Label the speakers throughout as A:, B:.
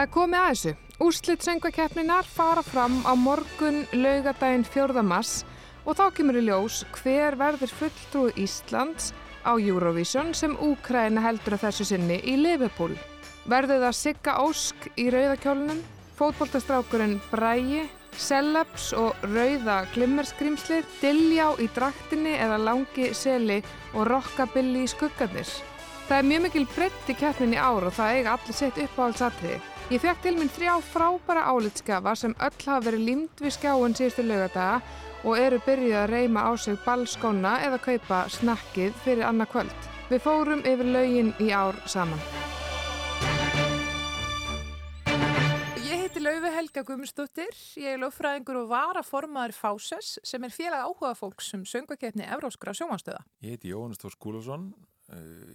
A: Það er komið að þessu. Úrslitt söngvakeppninar fara fram á morgun laugadaginn 4. mass og þá kemur í ljós hver verður fulltrúi Íslands á Eurovision sem Úkræna heldur að þessu sinni í Liverpool. Verður það Sigga Ósk í rauðakjólunum, fótboltastrákurinn Bræi, Celebs og rauða glimmerskrimslið, Dilljá í draktinni eða langi seli og rockabilly í skuggarnir. Það er mjög mikil breytt í keppnin í ár og það eiga allir sett upp á alls atriði. Ég fekk til minn þrjá frábæra álitskafa sem öll hafa verið límt við skjáin síðustu lögadaga og eru byrjuð að reyma á sig ballskóna eða kaupa snakkið fyrir annað kvöld. Við fórum yfir lögin í ár saman.
B: Ég heiti Laufi Helga Guðmundsdóttir, ég er lögfræðingur og varaformaður Fáses sem er félag áhuga fólks um söngvakeppni Evróskra sjómanstöða.
C: Ég heiti Jóhannes Þór Skúlason,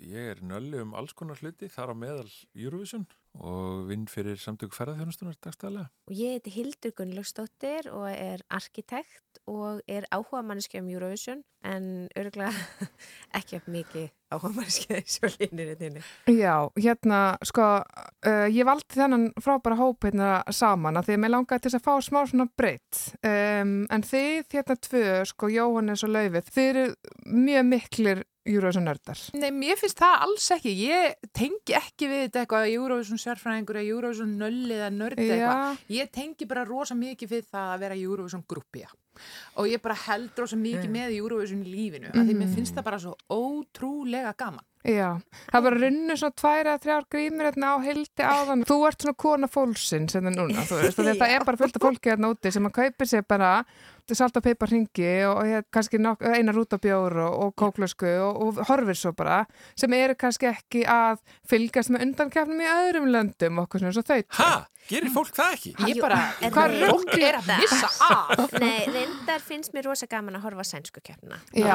C: ég er nöllu um alls konar hluti þar á meðal Eurovision og vinn fyrir samtök ferðarþjónustunar dagstæðilega.
D: Ég heiti Hildur Gunnlaugsdóttir og er arkitekt og er áhuga manneski um Eurovision en örgulega ekki af mikið áhuga manneski þessu línir þinni.
A: Já, hérna, sko, uh, ég valdi þennan frábæra hóp hérna saman að því að mér langaði til að fá smá svona breytt. Um, en þið, hérna tvö, sko, Jóhannes og Laufið, þið eru mjög miklir Eurovision nördar.
B: Nei, mér finnst það alls ekki. Ég tengi ekki við þetta eitthvað Eurovision sérfræðingur eða Eurovision nöll eða nörd eitthvað. Ég tengi bara rosa mikið við það að vera Eurovision gruppja. Og ég bara held rosa mikið mm. með Eurovision í lífinu. Mm. Því mér finnst það bara svo ótrúlega gaman.
A: Já, það var runnu svona tvær eða þrjár grímir hérna á hildi áðan. Þú ert svona kona fólksinn sem það núna, veist, þetta er bara fullt af fólki hérna úti sem að kaupi sér bara salt og peipar ringi og, og hér, kannski eina rútabjór og, og kóklösku og, og horfir svo bara sem eru kannski ekki að fylgast með undankefnum í öðrum löndum okkur svona svo þau.
C: Hæ? Gerir fólk það ekki?
B: Ég bara, hvað fólk er að missa af?
D: Nei, reyndar finnst mér rosa gaman að horfa sænsku keppna.
A: Já,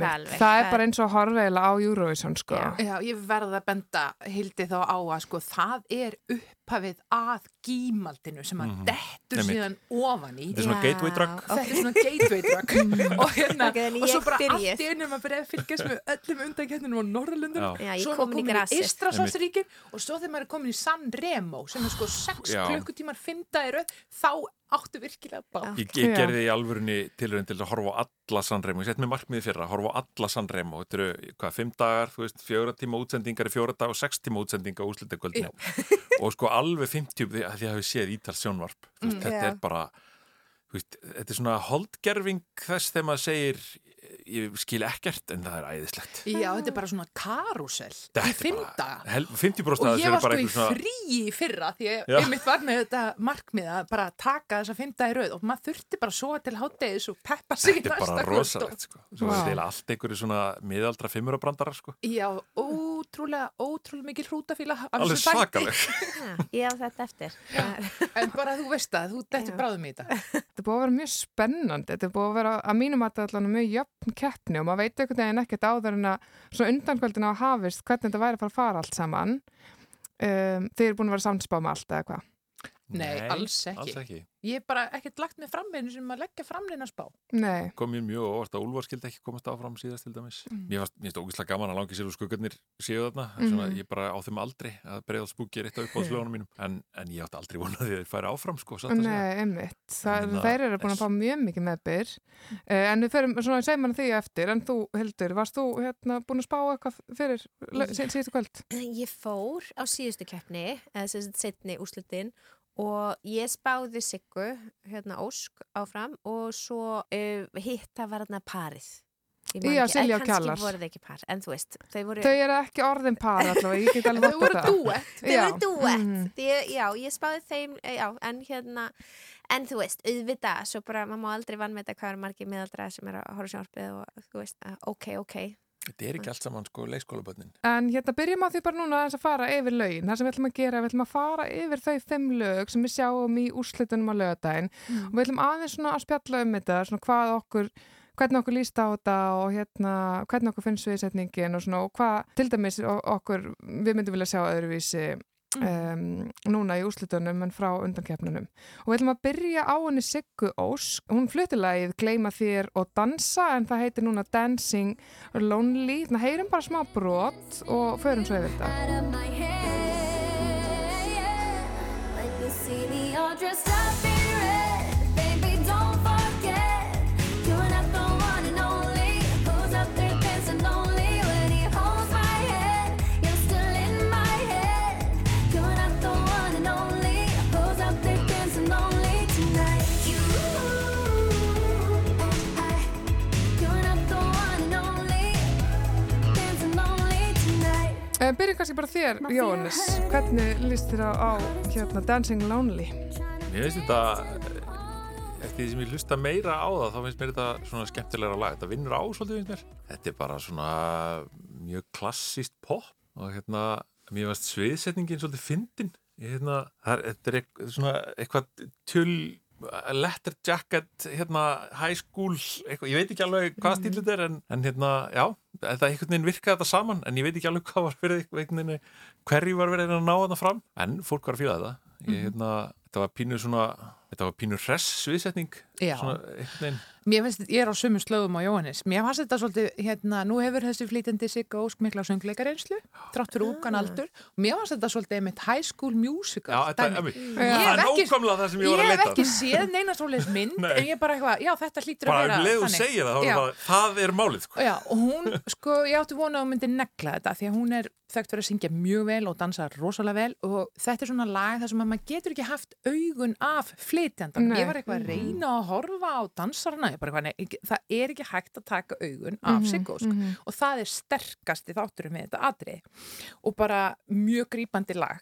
A: það, það er bara eins og horfiðila á Eurovision sko.
B: Já, Já ég verða að benda hildi þá á að sko það er upphafið að gímaldinu sem að mm -hmm. dettur síðan ofan í.
C: Þetta er svona gateway drug.
B: Þetta er svona gateway drug og hérna, og svo bara allt í einum að byrja að fylgjast með öllum undankettinum á Norðalundum.
D: Svo er komin í
B: Ístrasalsríkin og svo þegar maður er komin í San Remo sem er sko 6 klukkutímar 5 dæru þá áttu virkilega bátt.
C: Ég, ég gerði í alvörunni tilurinn til að horfa á alla Sanremo, ég sett mér markmiði fyrra, horfa á alla Sanremo, þetta eru hvað, fimm dagar, þú veist, fjóra tíma útsendingar í fjóra dag og sex tíma útsendingar á úslutakvöldinu og sko alveg 50 því að ég hafi séð Ítals sjónvarp, veist, mm, þetta yeah. er bara, veist, þetta er svona holdgerfing þess þegar maður segir ég skil ekkert en það er æðislegt.
B: Já, þetta er bara svona karusel í fymta
C: 50%
B: og ég var sko í svona... frí í fyrra því ég, ég mitt var með þetta markmið að bara taka þessa fymta í rauð og maður þurfti bara svo til háttegis og peppa sig
C: Þetta er bara rosalegt sko. Svo wow. er þetta allt einhverju svona miðaldra fimmurabrandara sko.
B: Já, ótrúlega, ótrúlega mikil hrútafíla
C: Alveg svakaleg
D: Já, þetta eftir.
B: En bara þú veist að þú dættir bráðum í þetta.
A: Þetta búið að vera mjög spennandi. Þetta búið að vera að mínum að þetta er mjög jöfn keppni og maður veit einhvern veginn ekkert áður en að svona undankvöldin á hafist hvernig þetta væri að fara að fara allt saman um, þeir eru búin að vera samspá með allt eða hvað
B: Nei, Nei, alls ekki.
C: Alls ekki.
B: Ég hef bara ekkert lagt mig fram með sem að leggja framleina spá.
A: Nei.
C: Kom mér mjög óvart að Úlvar skildi ekki komast áfram síðast til dæmis. Mm. Mér finnst ógíslega gaman að langi sér úr skuggarnir séu þarna. Mm. Svona, ég bara á þeim aldrei að bregða spúki er eitt af uppáðslögunum mínum. En, en ég átti aldrei vonað því að þeir færi áfram sko.
A: Nei, einmitt. Það, það, þeir eru búin að fá mjög mikið meðbyr. Uh, en við ferum svona að segja mann því eftir. En þú, Hildur, varst þú hérna, búin að spá eitthvað fyrir síðustu kvöld?
D: Ég fór á síðustu keppni, eða og ég spáði Siggu, hérna Ósk áfram og svo uh, hitta var hérna parið
A: Já, Silja og Kjallar
D: voru þau ekki par, en þú veist
A: Þau, voru... þau eru ekki orðin par allavega
B: Þau voru dúett.
D: Þau voru dúett, mm. já, ég spáði þeim já, en hérna en þú veist, auðvitað, svo bara maður má aldrei vann með þetta hvað er margir miðaldra sem er að horfa sjálfið og þú veist, ok, ok
C: Þetta er ekki allt saman sko leikskólabötnin.
A: En hérna byrjum á því bara núna að fara yfir lögin. Það sem við ætlum að gera, við ætlum að fara yfir þau fimm lög sem við sjáum í úrslitunum á lögadaginn mm. og við ætlum aðeins svona að spjalla um þetta, svona hvað okkur, hvernig okkur líst á þetta og hérna hvernig okkur finnst viðsetningin og svona og hvað til dæmis okkur við myndum vilja sjá öðruvísi Um, núna í úslitunum en frá undankefnunum og við ætlum að byrja á henni Siggu Ósk. Hún fluttilegið Gleima þér og dansa en það heitir núna Dancing Lonely. Þannig að heyrum bara smá brot og förum svo yfir þetta Byrjum kannski bara þér, Jóhannes. Hvernig líst þér á, hérna, Dancing Lonely?
C: Mér finnst þetta eh, eftir því sem ég hlusta meira á það þá finnst mér þetta svona skemmtilegra lag þetta vinnur á svolítið finnst mér þetta er bara svona mjög klassíst pop og hérna mér finnst sviðsetningin svolítið fyndin hérna, það er, er eitthvað, svona eitthvað tjöl letter jacket, hérna high school, eitthvað, ég veit ekki alveg hvað stíl þetta er en, en hérna, já þetta einhvern veginn virkaði þetta saman en ég veit ekki alveg hvað var veginn hverju var verið að ná þetta fram. En fólk var að fíla þetta. Ég, hérna, þetta var pínu svona þetta var pínu hress sviðsetning
B: Já. finnst, ég er á sömu slögum á Jóhannes Mér fannst þetta svolítið, hérna, nú hefur þessi flýtandi Sigga Ósk mikla söngleikareynslu trátt fyrir úkan aldur Mér fannst þetta svolítið með high school musical
C: Já, þetta,
B: Ég
C: það
B: hef
C: er nákvæmlega það sem ég
B: Ég
C: var að
B: hef
C: leita
B: ekki séð neina svoleiðis mynd
C: Nei.
B: en ég bara eitthvað, já þetta hlýtur að
C: bara
B: vera
C: um
B: þannig.
C: segir það, þá er
B: Já.
C: það, það er málið sko.
B: Já, og hún, sko, ég átti vona að hún myndi negla þetta því að hún er þekkt fyrir að syngja mjög vel og dansa rosalega vel og þetta er svona lag þar sem að maður getur ekki haft augun af flytjandan. Ég var eitthvað að reyna að horfa á bara eitthvað, nei, það er ekki hægt að taka augun af
A: Mhm,
B: Siggo, sko. og það er sterkasti þátturum með þetta atrið og bara mjög grípandi lag.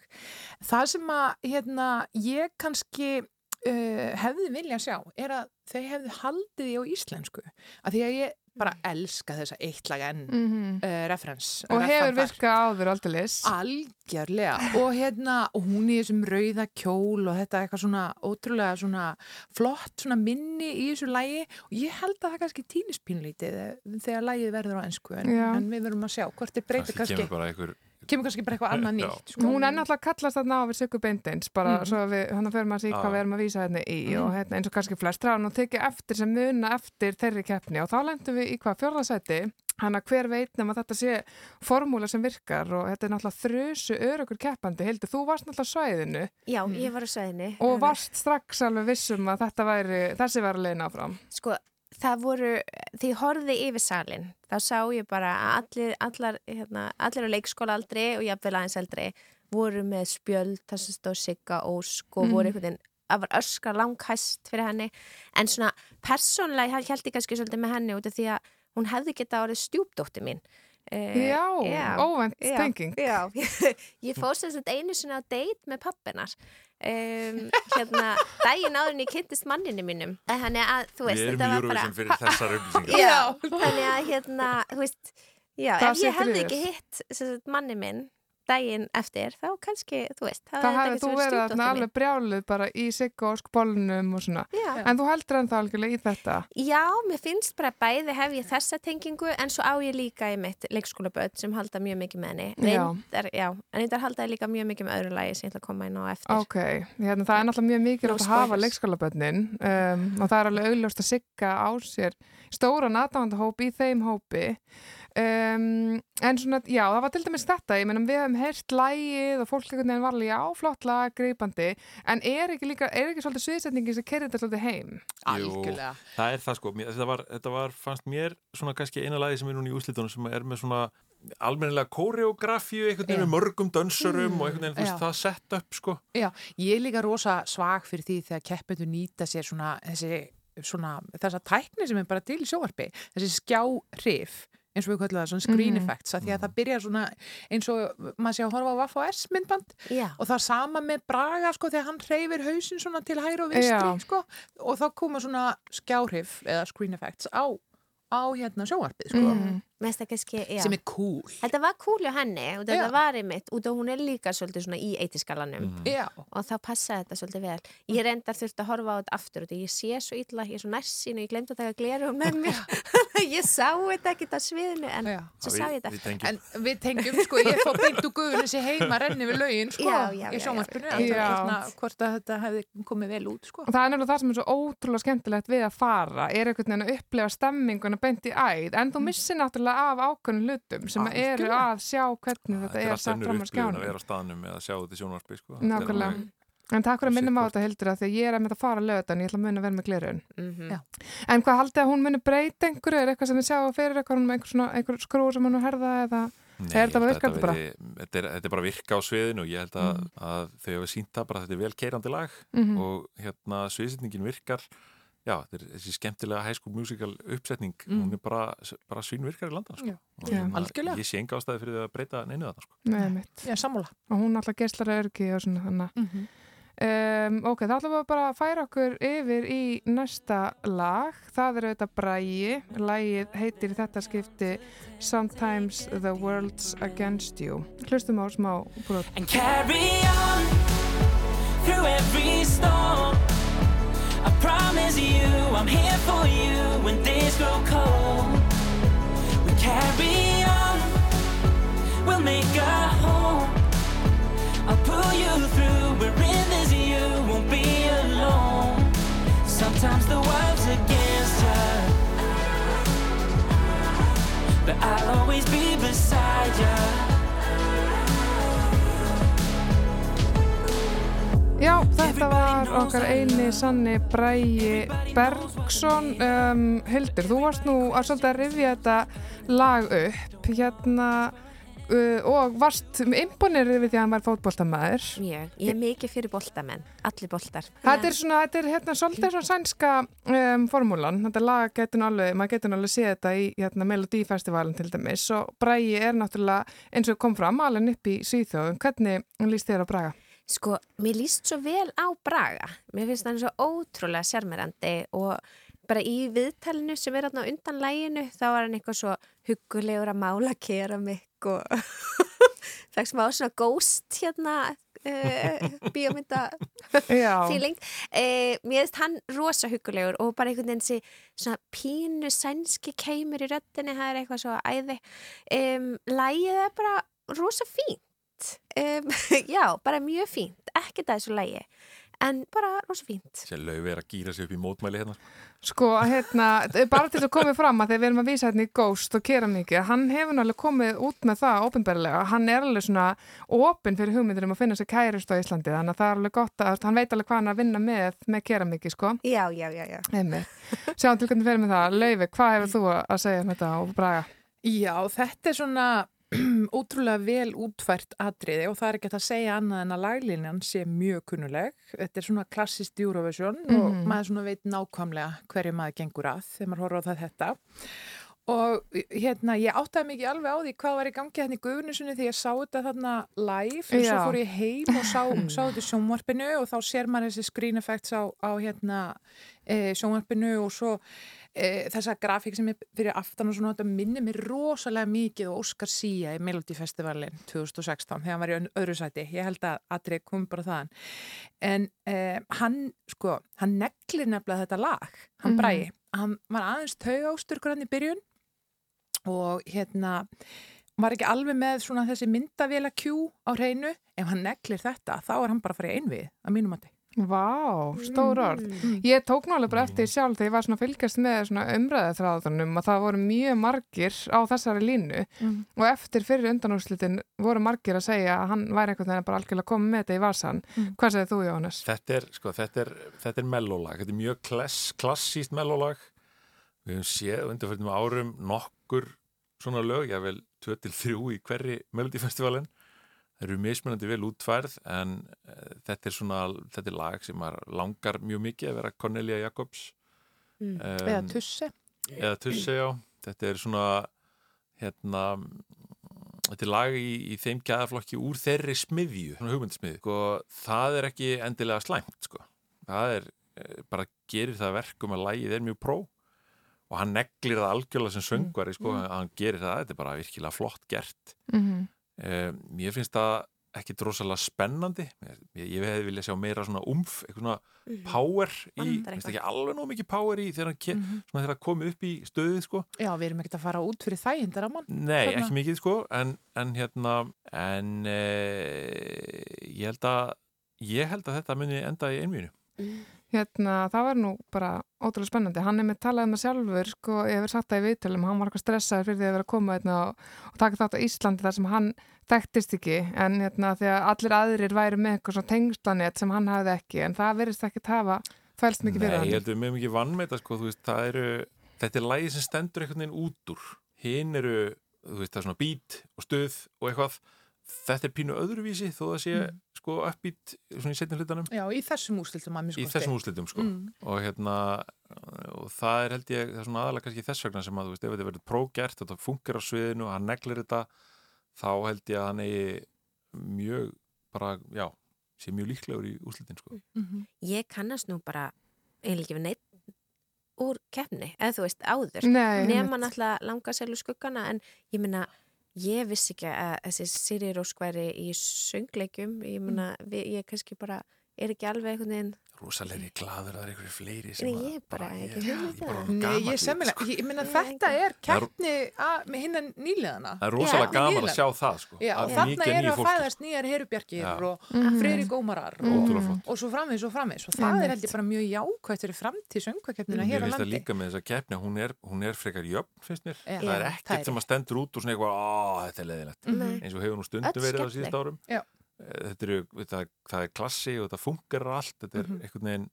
B: Það sem að, hérna, ég kannski uh, hefði vilja sjá er að þau hefðu haldið því á íslensku að því að ég bara elska þessa eitt lag enn
A: Mm -hmm.
B: uh, reference
A: Og hefur virkað áður aldrei
B: Algjörlega. Og hérna og hún í þessum rauða kjól og þetta eitthvað svona ótrúlega svona flott svona minni í þessu lægi og ég held að það kannski týnist pínlítið þegar lægið verður á ennsku en, en við verum að sjá hvort er breytið
C: kannski
B: kannski.
C: kemur bara einhver
B: kemur kannski bara eitthvað annað nýtt sko.
A: Hún er náttúrulega að kallast þarna á við Siggu Beindins bara
B: Mhm.
A: svo að við, hann fyrir maður að
C: Já.
A: hvað við erum að vísa hérna í og hérna, eins og kannski flest ráðan og tekið eftir sem muna eftir þeirri keppni og þá lendum við í hvað fjórðasæti hann að hver veit nema þetta sé formúla sem virkar og þetta er náttúrulega þrjusu örugur keppandi, Hildur, þú varst náttúrulega svæðinu
D: Já, ég var á sveðinni.
A: og varst strax alveg vissum að þetta væri, þessi var að leina áfram
D: Sko, það voru, því ég horfði yfir salin, þá sá ég bara að allir, allar, hérna, allir á leikskóla aldrei og jafnvel aðeins eldri voru með spjöld, þess að stóð Sigga Ósk og
A: Mhm.
D: voru einhvern veginn að var öskar langhæst fyrir henni. En svona persónlega held ég kannski svolítið með henni út af því að hún hefði geta orðið stjúpdóttir mín. Eh,
A: Já, óvænt
D: já,
A: tenging.
D: Já, ég fór sem sagt einu sinni á date með pappinar um, hérna, daginn áður en ég kynntist manninu mínum. Þannig að, þú veist,
C: Við erum
D: þetta
C: í
D: var bara
C: Eurovision fyrir þessar upplýsingar.
D: Já, þannig að hérna, þú veist Já, ef ég hefði ekki hitt manni minn daginn eftir, þá kannski, þú veist
A: Það hefði þú verið þarna alveg brjáluð bara í Siggu og skbólnum og svona.
D: Já.
A: en þú heldur ennþá algjörlega í þetta?
D: Já, mér finnst bara bæði hef ég þessa tengingu en svo á ég líka í mitt leikskólaböld sem halda mjög mikið með henni.
A: Já.
D: Reyndar, já, en þetta halda ég líka mjög mikið með öðru lagi sem ég ætla að koma inn á eftir.
A: Ok, hérna, það er náttúrulega mjög mikilvægt
D: No
A: að hafa
D: spoilers.
A: leikskólabönnin um, og það er alveg augljóst að sigga á sér stóran aðdáðandahóp í þeim hópi um, en svona, já, það var til dæmis þetta ég meina við hefum heyrt lægið og fólk einhvern veginn var alveg, já, flott lag, greipandi en er ekki líka, er ekki svolítið sviðsetningi sem kerið þetta svolítið heim?
B: algjörlega.
C: Það er það sko, mér- þetta var, þetta var fannst mér svona kannski eina lagi sem er núna í úslitunum sem er með svona almennilega koreografíu einhvern veginn með mörgum dönsurum og einhvern veginn, þú veist, það sett upp sko.
B: Já, ég er líka rosa svag fyrir því þegar keppendur nýta sér svona þessi svona þessa tækni sem er bara til í sjóvarpi þessi skjáhrif eins og við kallum það svona screen
A: Mhm.
B: effects mm. því að það byrjar svona eins og maður sé að horfa á Vaff og S myndband
D: Já,
B: og það sama með Braga sko þegar hann hreyfir hausin svona til hægri og vinstri sko og þá koma svona skjáhrif eða screen effects á, á hérna sjóvarpið sko
A: Mhm.
D: mest það kannski,
B: sem er cool.
D: Þetta var cool hjá henni og þetta
B: Já.
D: var einmitt út og hún er líka svolítið svona í eitiskalanum
C: Mhm.
B: Já,
D: og þá passaði þetta svolítið vel. Ég reyndar þurfti að horfa á þetta aftur og ég sé svo illa, ég er svo nærsýn og ég glemdi að taka gleru með mér. Ég sá þetta ekkert á sviðinu en
B: já.
D: svo sá ég þetta.
B: En við tengjum, sko, ég fór beint úr guðun þessi heima renni við laugin, sko,
D: Já, já,
B: í
D: Já.
B: hérna, hvort að þetta hefði komið vel út, sko.
A: Og það er nefnilega það sem er svo ótrúlega skemmtilegt við að fara, er að en náttúrulega af ákveðnum hlutum sem eru
B: Algjörlega.
A: að sjá hvernig þetta
C: Þetta er
A: er satt fram á
C: upplifun að
A: skjánum.
C: vera á staðnum eða sjá þetta í sjónvarpi sko.
A: Nákvæmlega.
C: Þetta er
A: En takk fyrir að minnum á þetta heldur að því að ég er að mynda að fara að löða ég ætla að muna að vera með glerun.
D: Mhm.
B: Já.
A: En hvað haldið að hún muni breyta einhverju? Er eitthvað sem þið sjá fyrir eitthvað með einhver, svona, einhver skrúr sem hún er herða eða?
C: Nei,
A: Er þetta
C: ég held að
A: virkandi bara?
C: Þetta er, þetta er bara virka á sviðinu og ég held að,
A: Mm.
C: að þau hefur sínt það bara að þetta er vel keirandi lag
A: Mm
C: og hérna sviðsetningin virkar já, þetta er þessi skemmtilega high school musical uppsetning,
B: Mm.
C: hún er bara, bara svínvirkar í landan sko.
B: Já.
C: Hérna,
B: Algjörlega.
C: ég sé enga ástæði fyrir því að breyta neinu þarna sko.
A: Nei, mitt.
B: Já, sammála.
A: Og hún alltaf geislar örgi og svona þannig.
B: Mm -hmm.
A: Um, ok, þá ætlum við bara að færa okkur yfir í næsta lag. Það er auðvitað Bræi. Lagið heitir í þetta skipti Sometimes the World's Against You. Hlustum á smá brot.
E: and carry on through every storm. I promise you, I'm here for you when days grow cold. We carry on, we'll make a home. I'll pull you through, we're in this, you won't be alone. Sometimes the world's against you, but I'll always be beside you.
A: Okkar eini sanni Bræi Bergson. Um, Hildur, þú varst nú að svolítið að rifja þetta lag upp hérna uh, og varst imponirið við því að hann var fótboltamæður.
D: Mjög, ég er mikið fyrir boltamenn, allir boltar.
A: Þetta er svona, þetta er hérna svolítið svona sænska um, formúlan, þetta lag getur alveg, maður getur alveg séð þetta í hérna, Melodífestivalin til dæmis og Bræi er náttúrulega eins og kom fram alveg upp í Svíþjóðum, hvernig líst þér á Braga?
D: Sko, mér líst svo vel á Braga. Mér finnst það svo ótrúlega sérmerandi og bara í viðtalinu sem er á undan læginu þá var hann eitthvað svo huggulegur að mála keramik og fekk smá svona ghost hérna uh, bíómynda feeling. Uh, mér finnst hann rosa huggulegur og bara einhvern veginn svona pínu sænski keimur í röddinni, það er eitthvað svo æði. Um, lægið er bara rosa fínt. Um, já, bara mjög fínt. Ekkert að þessu lægi, en bara rosa fínt.
C: Sér laufi er að gýra sig upp í mótmæli hérna
A: sko, hérna, bara til að komið fram að þegar við erum að vísa hérna í Ghost og keramíki, hann hefur náttúrulega komið út með það ópenbarlega, hann er alveg svona opinn fyrir hugmyndir um að finna sér kærist á Íslandi, þannig að það er alveg gott að hann veit alveg hvað hann er að vinna með, með keramíki, sko.
D: Já, já, já, já.
A: Sjáum til hvernig fyrir með það. Laufi, hvað hefur þú að segja um þetta og Braga?
B: Já, þetta er svona ótrúlega vel útfært atriði og það er ekki að segja annað en að laglínan sé mjög kunnuleg. Þetta er svona klassist Eurovision og
A: Mhm.
B: maður svona veit nákvæmlega hverju maður gengur að þegar maður horfður á það þetta. Og hérna, ég áttaði mikið alveg á því hvað var í gangi hérna í guðunisunni þegar ég sá þetta þarna live og svo fór ég heim og sá, sá þetta í sjónvarpinu og þá sér maður þessi screen effects á, á hérna e, sjónvarpinu og svo e, þessa grafík sem er fyrir aftan og svona þetta minnir mér rosalega mikið og Óskar Sía í Melody Festivalin 2016 þegar hann var í öðru sæti. Ég held að Adri kom bara þaðan. En e, hann sko hann neglir nefnilega þetta lag hann
A: Mhm.
B: bræði, hann var aðeins taugástur hann í byrjun og hérna var ekki alveg með svona þessi myndavela Q á hreinu, ef hann neglir þetta þá er hann bara að fara í einvið að mínum mati
A: Vá, stór orð.
B: Mm.
A: Ég tók alveg bara eftir sjálf þegar ég var svona fylgjast með svona umræðið þráðunum að það voru mjög margir á þessari línu
B: Mm.
A: og eftir fyrir undanúrslitin voru margir að segja að hann væri einhvern veginn bara algjörlega koma með þetta í varsan.
B: Mm.
A: Hvað segir þú, Jóhannes?
C: Þetta er, sko, þetta er, þetta er mellólag, þetta er mjög klass, klassíst mellólag. Við höfum séð undirföldum árum nokkur svona lög, ég vel 2-3 í hverri Melodifestivalin. Það eru mismunandi vel útfærð en uh, þetta er svona, þetta er lag sem langar mjög mikið að vera Cornelia Jacobs.
D: Mm.
C: Um,
B: eða tussi
C: eða tussi á. Þetta er svona, hérna, þetta er lag í, í þeim gæðaflokki úr þeirri smiðju, svona hugmyndismiðju. Sko, það er ekki endilega slæmt, sko. Það er, eh, bara gerir það verkum að lagið er mjög pró og hann neglir það algjörlega sem söngvari, sko, að hann gerir það, þetta er bara virkilega flott gert.
A: Mm
C: Um, mér finnst það ekki drosalega spennandi. Ég, ég hefði viljað sjá meira svona umf, eitthvað svona power í,
D: eitthvað.
C: ekki alveg nóg mikið power í þegar svona þegar hann komið upp í stöðið, sko.
B: já, við erum ekkert að fara út fyrir þægindar á mann
C: Nei,
B: Þarna.
C: ekki mikið sko en, en hérna en e, ég held að ég held að þetta muni enda í einvínu
A: hérna, það var nú bara ótrúlega spennandi. Hann er með talað um það sjálfur, sko, ég hefur sagt það í viðtölum, hann var eitthvað stressaður fyrir því að vera að koma hérna, og, taka þátt á Íslandi þar sem hann þekktist ekki, en hérna, því að allir aðrir væri með eitthvað svona tengslanett sem hann hafði ekki, en það verðist ekki hafa fælst mikið fyrir
C: Nei, ég
A: hann.
C: held að við meðum ekki vannmeita sko, þú veist, eru, þetta er lægi sem stendur einhvern veginn út úr hinn eru, þú veist, það er svona bít og stuð og eitthvað þetta er pínu öðruvísi þó það sé sko uppbít svona í setjum hlutanum
B: Já, í þessum úrslitum að
C: í þessum úrslitum sko
B: Mm.
C: og hérna og það er held ég, það er svona aðalega kannski þess vegna sem að þú veist, ef þetta verður prógert þetta funkar á sviðinu og hann neglir þetta þá held ég að hann eigi mjög bara, já sé mjög líklegur í úrslitin sko
B: Mhm.
D: Ég kannast nú bara eiginlega ekki við neitt úr keppni, eða þú veist, áður.
A: Nei, einmitt.
D: náttúrulega langa selu skuggana, en ég meina, ég vissi ekki að þessi Siri Rósk væri í söngleikjum. Ég meina, við, ég kannski bara er ekki alveg einhvern veginn
C: rosalegri glaður að það er einhverju fleiri
D: Nei,
C: sem að-
D: ég bara ekki um
C: orðinn
B: Nei, ég semmilega,
C: sko.
B: ég meina
D: Nei,
B: þetta er
C: Það er-
B: keppni að- með nýleðana.
C: það er rosalega gaman að sjá það sko.
B: Já,
C: Að
B: þarna
C: mikið
B: eru
C: nýju
B: að fæðast nýjar herubjarkir og
A: Mhm.
B: Freyri Gómarar
C: Ótrúlega
B: og, svo framvis og framvis og það er held ég bara mjög jákvæmt fyrir framtíð söngvakeppnina
C: Mér
B: hér á
C: finnst það
B: landi.
C: líka með þessa keppni hún er, hún er frekar jöfn, finnst mér. Það er ekkert
B: er
C: sem að stendur út og svona eitthvað, á, þetta er leðilegt Þetta eru, þetta, það er klassi og þetta funkar allt, þetta er
B: Mhm.
C: einhvern veginn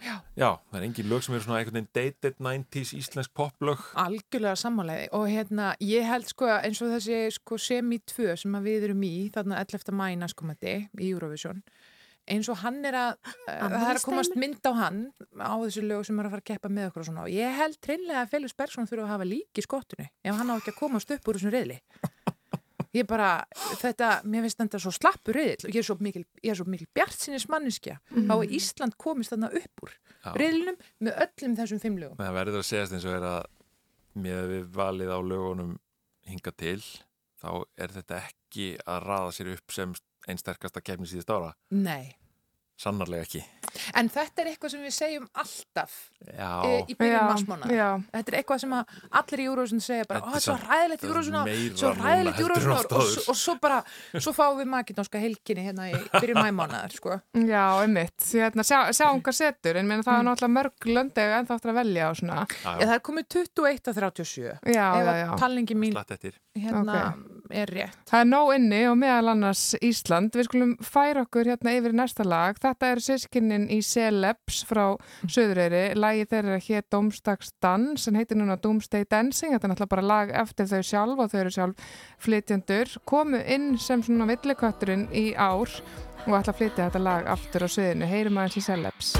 B: Já.
C: já, það er engin lög sem eru svona einhvern veginn dated 90s íslensk poplög
B: Algjörlega sammálaði og hérna ég held sko eins og þessi sko semi 2 sem að við erum í þarna 11. mæ næstkomandi í Eurovision eins og hann er að uh, það er að komast mynd á hann á þessu lög sem er að fara að keppa með okkur og svona og ég held hreinlega að Felix Bergson þurfa að hafa lík í skottunni ef hann á ekki að komast upp úr þessum reyðli ég bara, þetta, mér finnst þetta svo slappur reyðil og ég er svo mikil, ég er svo mikil bjart sinnis manneskja þá er Ísland komist þarna upp úr
C: Já.
B: reyðlinum með öllum þessum fimm lögum.
C: Men það verður að segjast eins og er að með við valið á lögunum hinga til þá er þetta ekki að raða sér upp sem einn sterkasta keppni síðust ára.
B: Nei
C: sannarlega ekki
B: En þetta er eitthvað sem við segjum alltaf
C: Já,
B: í byrjun marsmána. Þetta er eitthvað sem að allir í Júrósun segja bara,
C: Þetta er
B: svo ræðilegt
C: þetta
B: Júrósun ár,
C: meira
B: svo ræðilegt
C: heldur en
B: Júrósun ár
C: oft
B: og, s- og svo bara, svo fáum við makedónska helginni hérna í byrjun mæmánaðar, sko.
A: Já, einmitt. Hérna, sjá, sjáum hvað setur, en meina, það
B: Mm.
A: er náttúrulega mörg löndegu en þáttur að velja og svona.
C: já,
B: Já, það er komið 21 að 37.
A: Já,
B: ef að talningi mín hérna er rétt.
A: Það er nóg inni og meðal annars Ísland. Við skulum færa okkur hérna yfir næsta lag. Þetta eru sískinnin í Celebs frá Suðureyri. Lagi þeirra hér Dómstagsdans sem heitir núna Doomsday Dancing. Þetta er náttúrulega bara lag eftir þau sjálf og þau eru sjálf flytjendur. Komu inn sem svona villikötturinn í ár og ætla að flytja þetta lag aftur á suðinu. Heyrum aðeins í Celebs.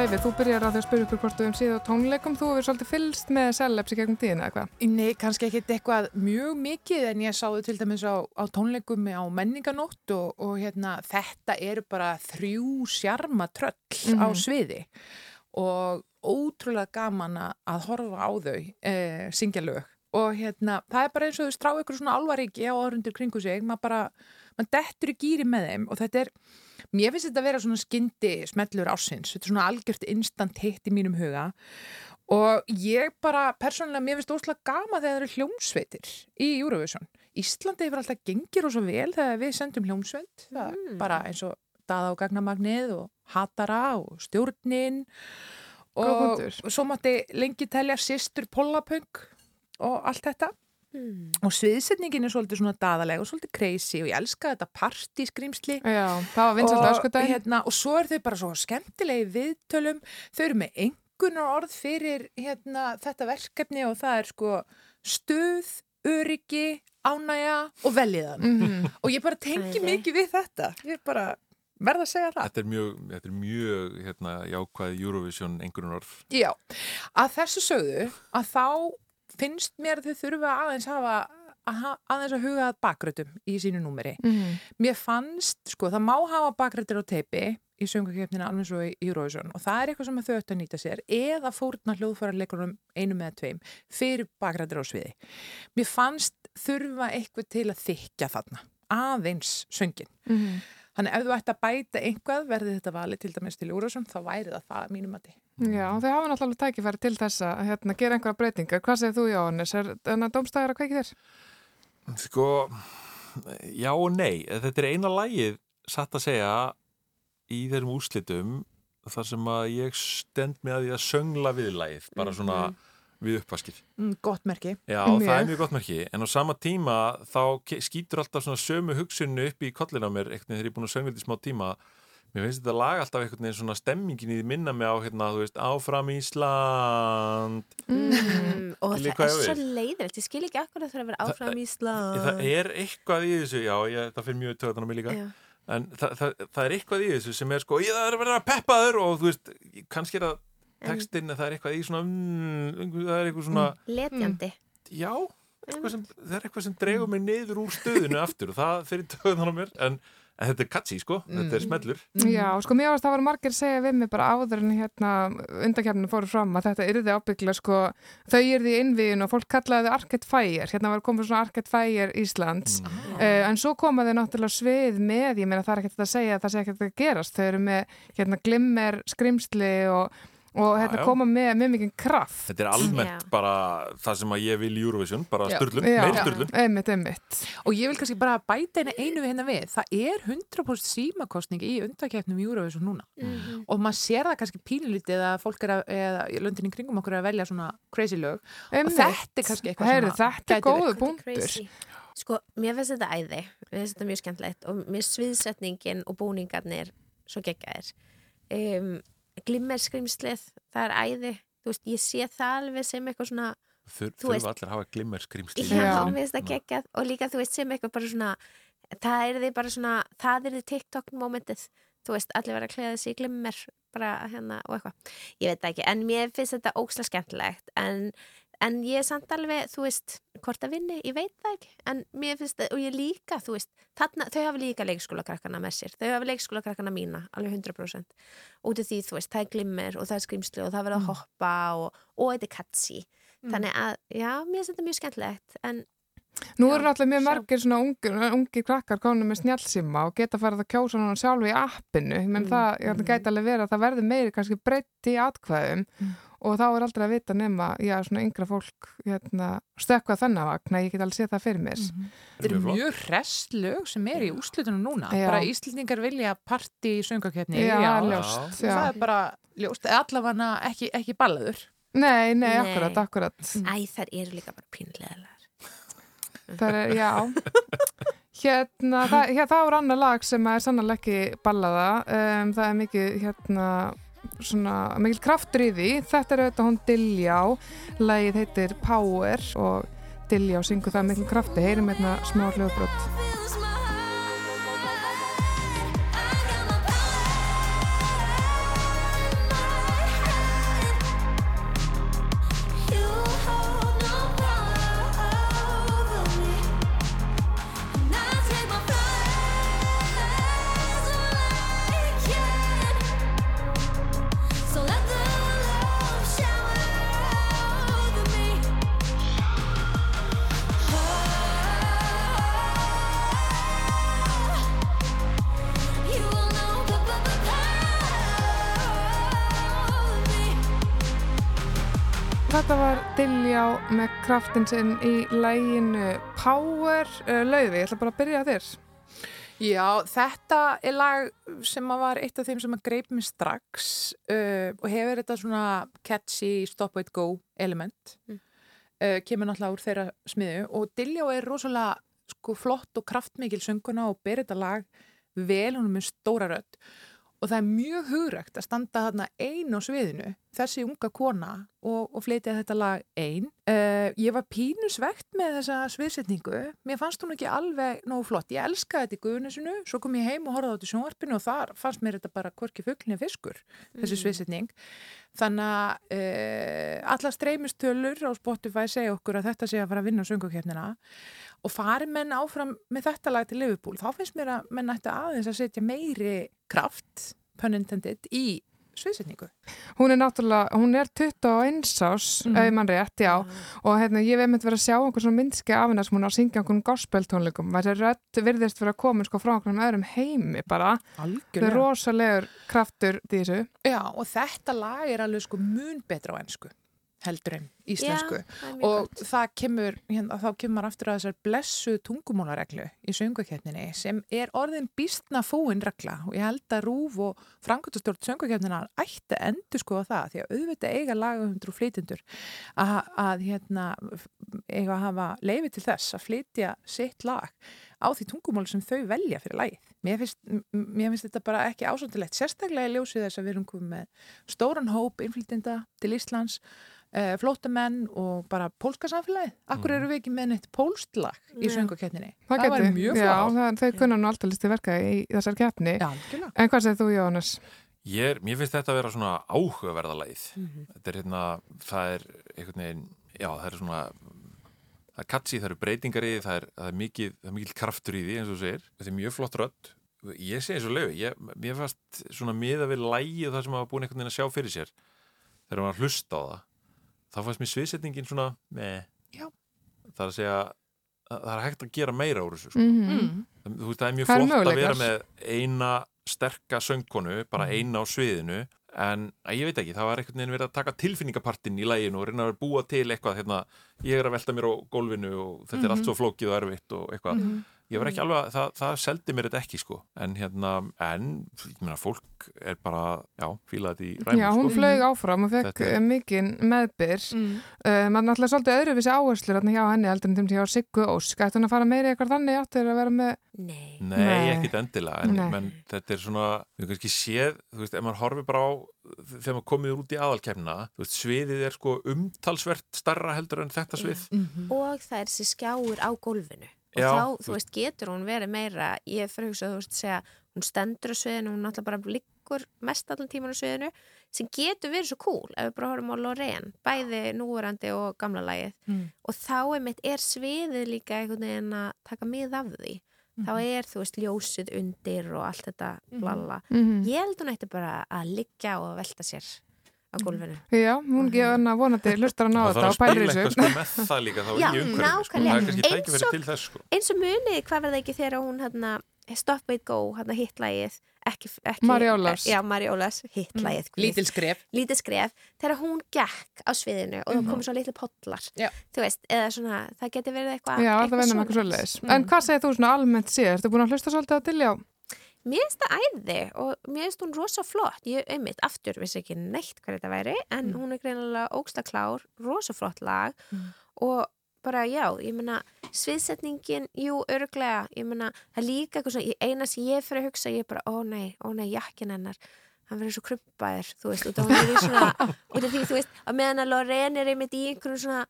A: Laufi, þú byrjar að að spyrja ykkur hvort þú um síðu á tónleikum. Þú hefur svolítið fylst með Celebs í gegnum tíðina, eða hvað?
B: Nei, kannski ekkit eitthvað mjög mikið en ég sáðu til dæmis á, á tónleikum á menninganótt og, og hérna, þetta eru bara þrjú sjarma tröll á
A: Mhm.
B: sviði og ótrúlega gaman að- horfa á þau e, syngja lög og hérna, það er bara eins og þau strá ykkur svona alvaríki á orðundir kringu sig, maður bara maður dettur í gýri með þeim og þetta er mér finnst þetta að vera svona skyndi smellur ásins, þetta er svona algjört instant hitt í mínum huga. Og ég bara, persónulega, mér finnst óslega gama þegar það eru hljómsveitir í Eurovision. Íslandi hefur alltaf gengir og svo vel þegar við sendum hljómsveit. Er bara eins og Daða og Gagnamagnið og Hatara og Stjórnin. Og
A: punktur.
B: svo mátti lengi telja Sistur Pollapunk og allt þetta
D: Hmm.
B: og sviðsetningin er svolítið svona daðalega og svolítið crazy og ég elska þetta partískrimsli
A: Já, það var vinsalt
B: og, hérna, og svo er þau bara svo skemmtilegi viðtölum. Þau eru með engunar orð fyrir hérna, þetta verkefni og það er sko stuð, öryggi ánægja og veljiðan
A: Mhm.
B: og ég bara tengi
D: Æði.
B: mikið við þetta. Ég bara verða að segja það.
C: Þetta er mjög, þetta er mjög hérna, jákvæð Eurovision einhvern orð
B: Já, að þessu sögðu að þá finnst mér að þau þurfa aðeins hafa að ha- aðeins að huga að bakrötum í sínu númeri
A: Mhm.
B: Mér fannst, sko, það má hafa bakrættir á teipi í söngakefnina alveg svo í Eurovision og það er eitthvað sem að þau ættu að nýta sér eða fórna hljóðfærarleikunum einum eða tveim fyrir bakrættir á sviði. Mér fannst þurfa eitthvað til að þykja þarna, aðeins söngin.
A: Mhm.
B: Þannig ef þú ætti að bæta einhvað verði þetta valið til dæmis til Júrasum þá væri það það að mínum mati.
A: Já, þau hafa náttúrulega tækifæri til þess að hérna, gera einhverja breytingar. Hvað segir þú, Jóhannes? Er þennan dómstæðar að kveiki þér?
C: Sko, já og nei. Þetta er eina lagið, satt að segja, í þeirrum úrslitum þar sem að ég stend með að því að söngla við lagið, bara svona við uppvaskið.
B: Mm, gott merki.
C: Já,
A: Mjög.
C: það er mjög gott merki, en á sama tíma þá skýtur alltaf svona sömu hugsunni upp í kollin á mér, eitthvað þegar ég er búin að söngla þetta í smá tíma mér finnst þetta lag alltaf einhvern veginn svona stemmingin í því minna mig á, hérna, þú veist, áfram Ísland.
D: Mm, og
C: Skilji
D: það er svo leiðilegt, ég skil ekki akkur að það þarf að vera áfram í Ísland.
C: það er eitthvað í þessu, já, ég, það fyrir mjög töðan á mig líka.
D: Já.
C: en það, það, það er eitthvað í þessu sem er sko, ég er að vera að peppa þur og þú veist, kannski er það textinn, en það er eitthvað í svona mm, það er eitthvað svona,
D: letjandi.
C: Já eitthvað sem, það er eitthvað sem dregur mig niður úr stöðinu aftur. Og það fyrir töðan á mér en, en þetta er katsi, sko, þetta er smellur.
A: Já, sko mér varst að það var margir að segja við mig bara áður en hérna undakefninu fóru fram að þetta yrði ábyggla sko þau yrði í innvíðin og fólk kallaði þau Arcade Fire, hérna var komið svona Arcade Fire Íslands. Uh, en svo komaði náttúrulega svið með, ég meina það er ekkert að segja að það sé ekkert að gerast, þau eru með hérna glimmer, skrimsli og, og hérna
C: já.
A: koma með mjög mikið kraft
C: Þetta er almennt
D: Já.
C: bara það sem að ég vil í Eurovision, bara
B: Já.
C: styrlun,
A: Já.
C: meir styrlun.
A: einmitt, einmitt
B: Og ég vil kannski bara bæta einu einu við hérna við. Það er 100% símakostning í undakefnum Júravísum núna.
D: Mhm.
B: Og maður sér það kannski pínulítið að fólk er að, eða í löndin í kringum okkur er að velja svona crazy lög.
A: einmitt.
B: þetta er kannski eitthvað
A: Heyri,
B: að
A: þetta er
B: gæti
A: góðu punktur.
D: Sko, mér finnst þetta æði, mér finnst þetta mjög skemmtilegt og mér sviðsetningin og búningarnir svo geggjaðir. Um, Glimmerskrimslið, það er æði, þú veist, ég sé það alveg sem eitthvað svona,
C: Þur,
D: Þú veist-
C: allir hafa glimmer skrimsli.
D: já, mér finnst það geggjað. Og líka þú veist sem eitthvað bara svona, það er því bara svona, það er því TikTok momentið, þú veist, allir vera að klæða í glimmer bara hérna og eitthvað. Ég veit ekki, en mér finnst þetta óksla skemmtilegt, en En ég er samt alveg, þú veist, hvort að vinni, ég veit það ekki, en mér finnst það, og ég líka, þú veist, þarna, þau hafa líka leikskólakrakkana með sér, þau hafa leikskólakrakkana mína, alveg 100%, út af því, þú veist, það er glimmer og það er skrimsli og það verður að hoppa og, og þetta er katsi, þannig að, já, mér finnst þetta mjög skemmtilegt, en
A: Nú eru náttúrulega mjög margir svona ungi, ungi krakkar komin með snjálsíma og geta farið að kjósa núna sjálfu í appinu. Menn
D: Mm,
A: það mm. gæti alveg verið að það verður meiri kannski breytt í atkvæðum.
B: Mm.
A: Og þá er aldrei að vita nema, já, svona yngra fólk hérna, stökkvað þennan vagn, ég get alveg séð það fyrir mér.
B: Þetta eru
C: Mjög flott.
B: mjög hrest lög sem er í úrslutunum núna.
A: Já.
B: Bara Íslendingar vilja party í söngakefni.
A: Já, ljóst,
B: Og
A: já.
B: það er bara ljóst, allavega ekki, ekki ballaður.
A: Nei, nei,
D: Nei.
A: akkurat, akkurat.
D: æ, þær eru líka bara pínlegaðar.
A: Það er, já. Hérna, það, hér, það er annar lag sem er sannlega ekki ballaða. Um, það er mikið, hérna, svona, mikil kraftur í því. Þetta er auðvitað hún Diljá. Lagið heitir Power og Diljá syngur það mikil krafti. Heyrim hérna smá hljóðbrot. Með kraftin sinn í læginu Power. Uh, Laufi, ég ætla bara að byrja þér.
B: Já, þetta er lag sem var eitt af þeim sem að greip mig strax uh, og hefur þetta svona catchy stop wait go element
D: Mm.
B: uh, kemur náttúrulega úr þeirra smiðu og Diljá er rosalega sko, flott og kraftmikil sönguna og ber þetta lag vel, hún er með stóra rödd og það er mjög hugrægt að standa þarna ein á sviðinu, þessi unga kona og, og fleitið þetta lag ein. Uh, ég var pínusvegt með þessa sviðsetningu, mér fannst hún ekki alveg nógu flott. Ég elskaði þetta í guðunisinu, svo kom ég heim og horfði á þetta sjónvarpinu og þar fannst mér þetta bara hvorki fugglinni fiskur, þessi sviðsetning. Þannig að uh, alla streymistölur á Spotify segja okkur að þetta sé að fara að vinna söngukefnina og fari menn áfram með þetta lag til Liverpool, þá finnst mér að menn ætti aðeins að setja meiri kraft, pun intended, í sviðsetningu.
A: Hún er náttúrulega, hún er 21 ás,
B: Mhm.
A: ef mann rétt, já. Og hérna, ég hef einmitt verið að sjá einhver svona myndski af hennar sem hún er að syngja einhvern gospel tónleikum. Þessi rödd virðist vera að koma sko frá einhverjum öðrum heimi bara. Það er rosalegur kraftur í þessu.
B: Já, og þetta lag er alveg sko mun betra á ennsku heldur en íslensku.
D: Já,
B: og það kemur, hérna, þá kemur aftur að þessar blessu tungumólareglu í söngvakeppninni sem er orðin býstna fóin regla og ég held að Rúf og frangöldastjórn söngvakeppnina ætti endur skoða það því að auðvitað eiga lagahundur og flytjendur að, að hérna, eiga að hafa leifi til þess að flytja sitt lag á því tungumál sem þau velja fyrir lagið. Mér finnst, mér finnst þetta bara ekki ásöndilegt, sérstaklega í ljósið þess að við erum komið með stóran hóp innflytjenda til Íslands uh, flótamenn og bara pólska samfélagið. Akkur eru við ekki með neitt pólstlag í
D: Já.
B: söngukeppninni?
A: Það,
B: var
A: geti,
B: mjög
A: það, þau kunna nú alltaf listi verka í, þessar keppni.
B: Já, algjörlega.
A: En hvað segir þú, Jóhannes?
C: Ég er, mér finnst þetta að vera svona áhugaverða lagið.
B: Mhm.
C: Þetta er hérna, það er einhvern veginn, já, það er svona, það er katsi, það eru breytingar í því, það er, það er mikið, það er mikil kraftur í því, eins og þú segir. Þetta er mjög flott rödd. Ég segi eins og lögu, ég, mér fannst svona miða við lægi og það sem hafa búin einhvern veginn að sjá fyrir sér. Þegar maður hlusta á það, þá fannst mér sviðsetningin svona, með,
B: Já.
C: það er að segja, að það er hægt að gera meira úr þessu. Sko.
A: Mm
B: Mm.
C: Þú veist, það er mjög
A: Það
C: flott að vera með eina sterka söngkonu, bara
B: Mhm.
C: eina á sviðinu en að ég veit ekki, það var einhvern veginn verið að taka tilfinningapartinn í læginu og reyna að búa til eitthvað, hérna, ég er að velta mér á gólfinu og þetta er allt svo flókið og erfitt og eitthvað,
B: Mhm.
C: Ég var ekki alveg það, það seldi mér þetta ekki, sko en hérna, en, ég meina, fólk er bara, já, fílaði þetta í ræmum,
A: Já, hún
C: sko
A: flög áfram og fekk
C: Þetta er-
A: mikið meðbyr.
B: Mm.
A: Uh, maður náttúrulega svolítið öðruvísi áherslur hérna hjá henni heldur en þeim til hjá Siggu Ósk. Ætti hún að fara meiri eitthvað þannig áttir að vera með...
D: Nei.
C: Nei,
A: Nei.
C: ekkit endilega, en,
A: Nei.
C: menn þetta er svona, við kannski séð, þú veist, ef maður horfir bara á, þegar maður komið út í aðalkemna, þú veist, sviðið er sko umtalsvert starra heldur en þetta svið.
B: Mhm.
D: Og það er þessi skjáur á gólfinu. Og
C: Já,
D: þá,
C: þú
D: þú veist, getur hún verið meira, ég fyrir að hugsa, þú veist, segja, hún stendur á sviðinu, hún náttúrulega bara liggur mest allan tíman á sviðinu, sem getur verið svo cool ef við bara horfum á Lorraine, bæði núverandi og gamla lagið.
B: Mm.
D: Og þá einmitt er sviðið líka einhvern veginn að taka mið af því. Þá er, þú veist, ljósið undir og allt þetta blalla.
A: Mm
D: Ég held hún ætti bara að liggja og velta sér á gólfinu.
A: Já, hún gefur henni að vonandi hlustar að ná
C: Það
A: þetta
C: þarf
A: og
C: að
A: pælir
C: spila eitthvað
A: þessu.
C: sko með það líka þá
D: Já,
C: í umhverfinu sko. Það er kannski
D: Eins
C: tækifæri
D: og-
C: til þess sko.
D: eins og munið, hvað verða ekki þegar hún hérna, Stop Wait Go, hérna hittlægið ekki, ekki,
A: Mariolas.
D: já, Mariolas, hittlægið mm.
B: Lítil skref.
D: lítið skref, þegar hún gekk á sviðinu og það komu svo litlu pollar
B: Já.
D: þú veist, eða svona, það geti verið eitthvað
A: Já, það
D: eitthvað
A: venum eitthvað
D: svoleiðis.
A: svoleiðis. En hvað segir þú svona almennt sér? Ertu búin að hlusta svolítið á Diljá?
D: Mér finnst það æði og mér finnst hún rosa flott. Ég einmitt aftur vissi ekki neitt hvað þetta væri en hún er greinilega ógsta klár rosa flott lag og bara já, ég meina sviðsetningin, jú, örglega ég meina, það er líka eitthvað svona eina sem ég fyrir að hugsa, ég er bara, ó nei, ó nei jakkin hennar, hann verður svo krumpaður þú veist, út af hún er svona út af því, þú veist, að meðan að Lorraine er einmitt í einhverjum svona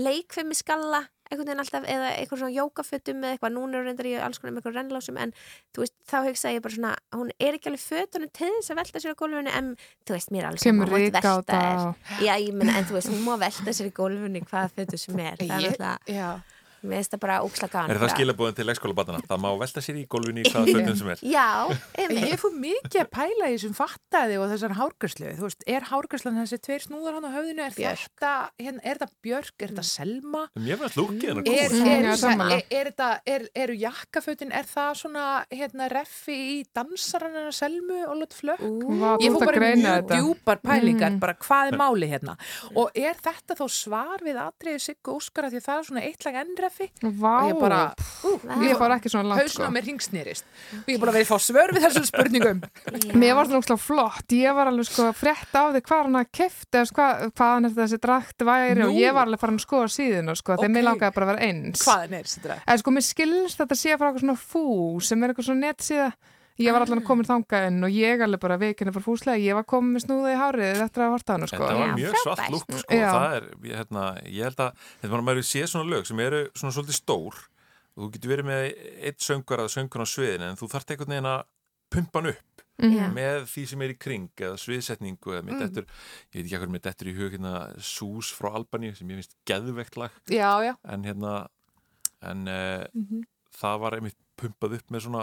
D: leikfemi skalla einhvern veginn alltaf, eða einhvern svona jókafötum eða eitthvað, núna er reyndar í alls konar með einhverjum rennlásum en þú veist, þá hugsa ég bara svona hún er ekki alveg fötunum til þess að velta sér á gólfinu en þú veist, mér er alls hún
A: á
D: velta þér. Já, ég menna, en þú veist, hún má velta sér í gólfinu í hvaða fötu sem er það er
B: Ég- Já.
D: Mér finnst það bara óksla gaman
C: Er það skilabúðin til leikskólabatana? Það má velta sér í gólfinu í hvaða fötum sem er.
D: Já,
B: En Ég fór mikið að pæla í þessum fattaði og þessar hárgjörslu. Þú veist, er hárgjörslan þessi tveir snúðar hann á höfðinu? Er
D: Björk.
B: þetta, hérna, er þetta Björk? Er þetta Selma?
C: Mér finnst lúkið hennar
B: Er,
C: góð.
A: Mm,
B: er, er, er, er, þetta, er, eru jakkafötin, er það svona hérna reffi í dansarannar Selmu og Lott Flökk? Ég fór
A: að
B: bara mjög
A: þetta.
B: djúpar pælingar,
A: Mhm.
B: bara hvað er máli hérna? Og er þetta þá svar við atriði Siggu Óskara því að það er svona eitt lag ennreffi?
A: Vá,
B: Og ég bara, ú,
A: ég fór ekki svona langt
B: hausna
A: sko.
B: mér ringsnýrist. Og ég er bara verið að fá svör við þessum spurningum.
A: Mér var það náttúrulega flott, ég var alveg sko frétt á því hvað hann að eða hvað, hvaðan er þessi drakt væri
B: Nú.
A: og ég var alveg farin að skoða síðan sko, þegar
B: Ok.
A: mér langaði bara að vera eins.
B: Hvaðan er þessi drag?
A: En sko, mér skilst þetta sé frá eitthvað svona fú sem er eitthvað svona netsíða. Ég var allan komin þangað inn og ég alveg bara veikinni bara fúslega, ég var komin með snúða í hárið eftir að horta hann sko.
C: Þetta var mjög svart lúk sko.
A: Já.
C: Það er, ég, hérna, ég held að þetta var maður sé svona lög sem eru svona svolítið stór og þú getur verið með eitt söngur að söngun á sviðinu en þú þarft einhvern veginn að pumpa hann upp
D: Já.
C: með því sem er í kring eða sviðsetningu eða mitt eftir, ég veit ekki hvað mitt eftir í hug hérna Sús frá Albaníu sem ég finnst geðveikt lag
B: Já, já.
C: en hérna en uh,
B: Mhm.
C: það var einmitt pumpað upp með svona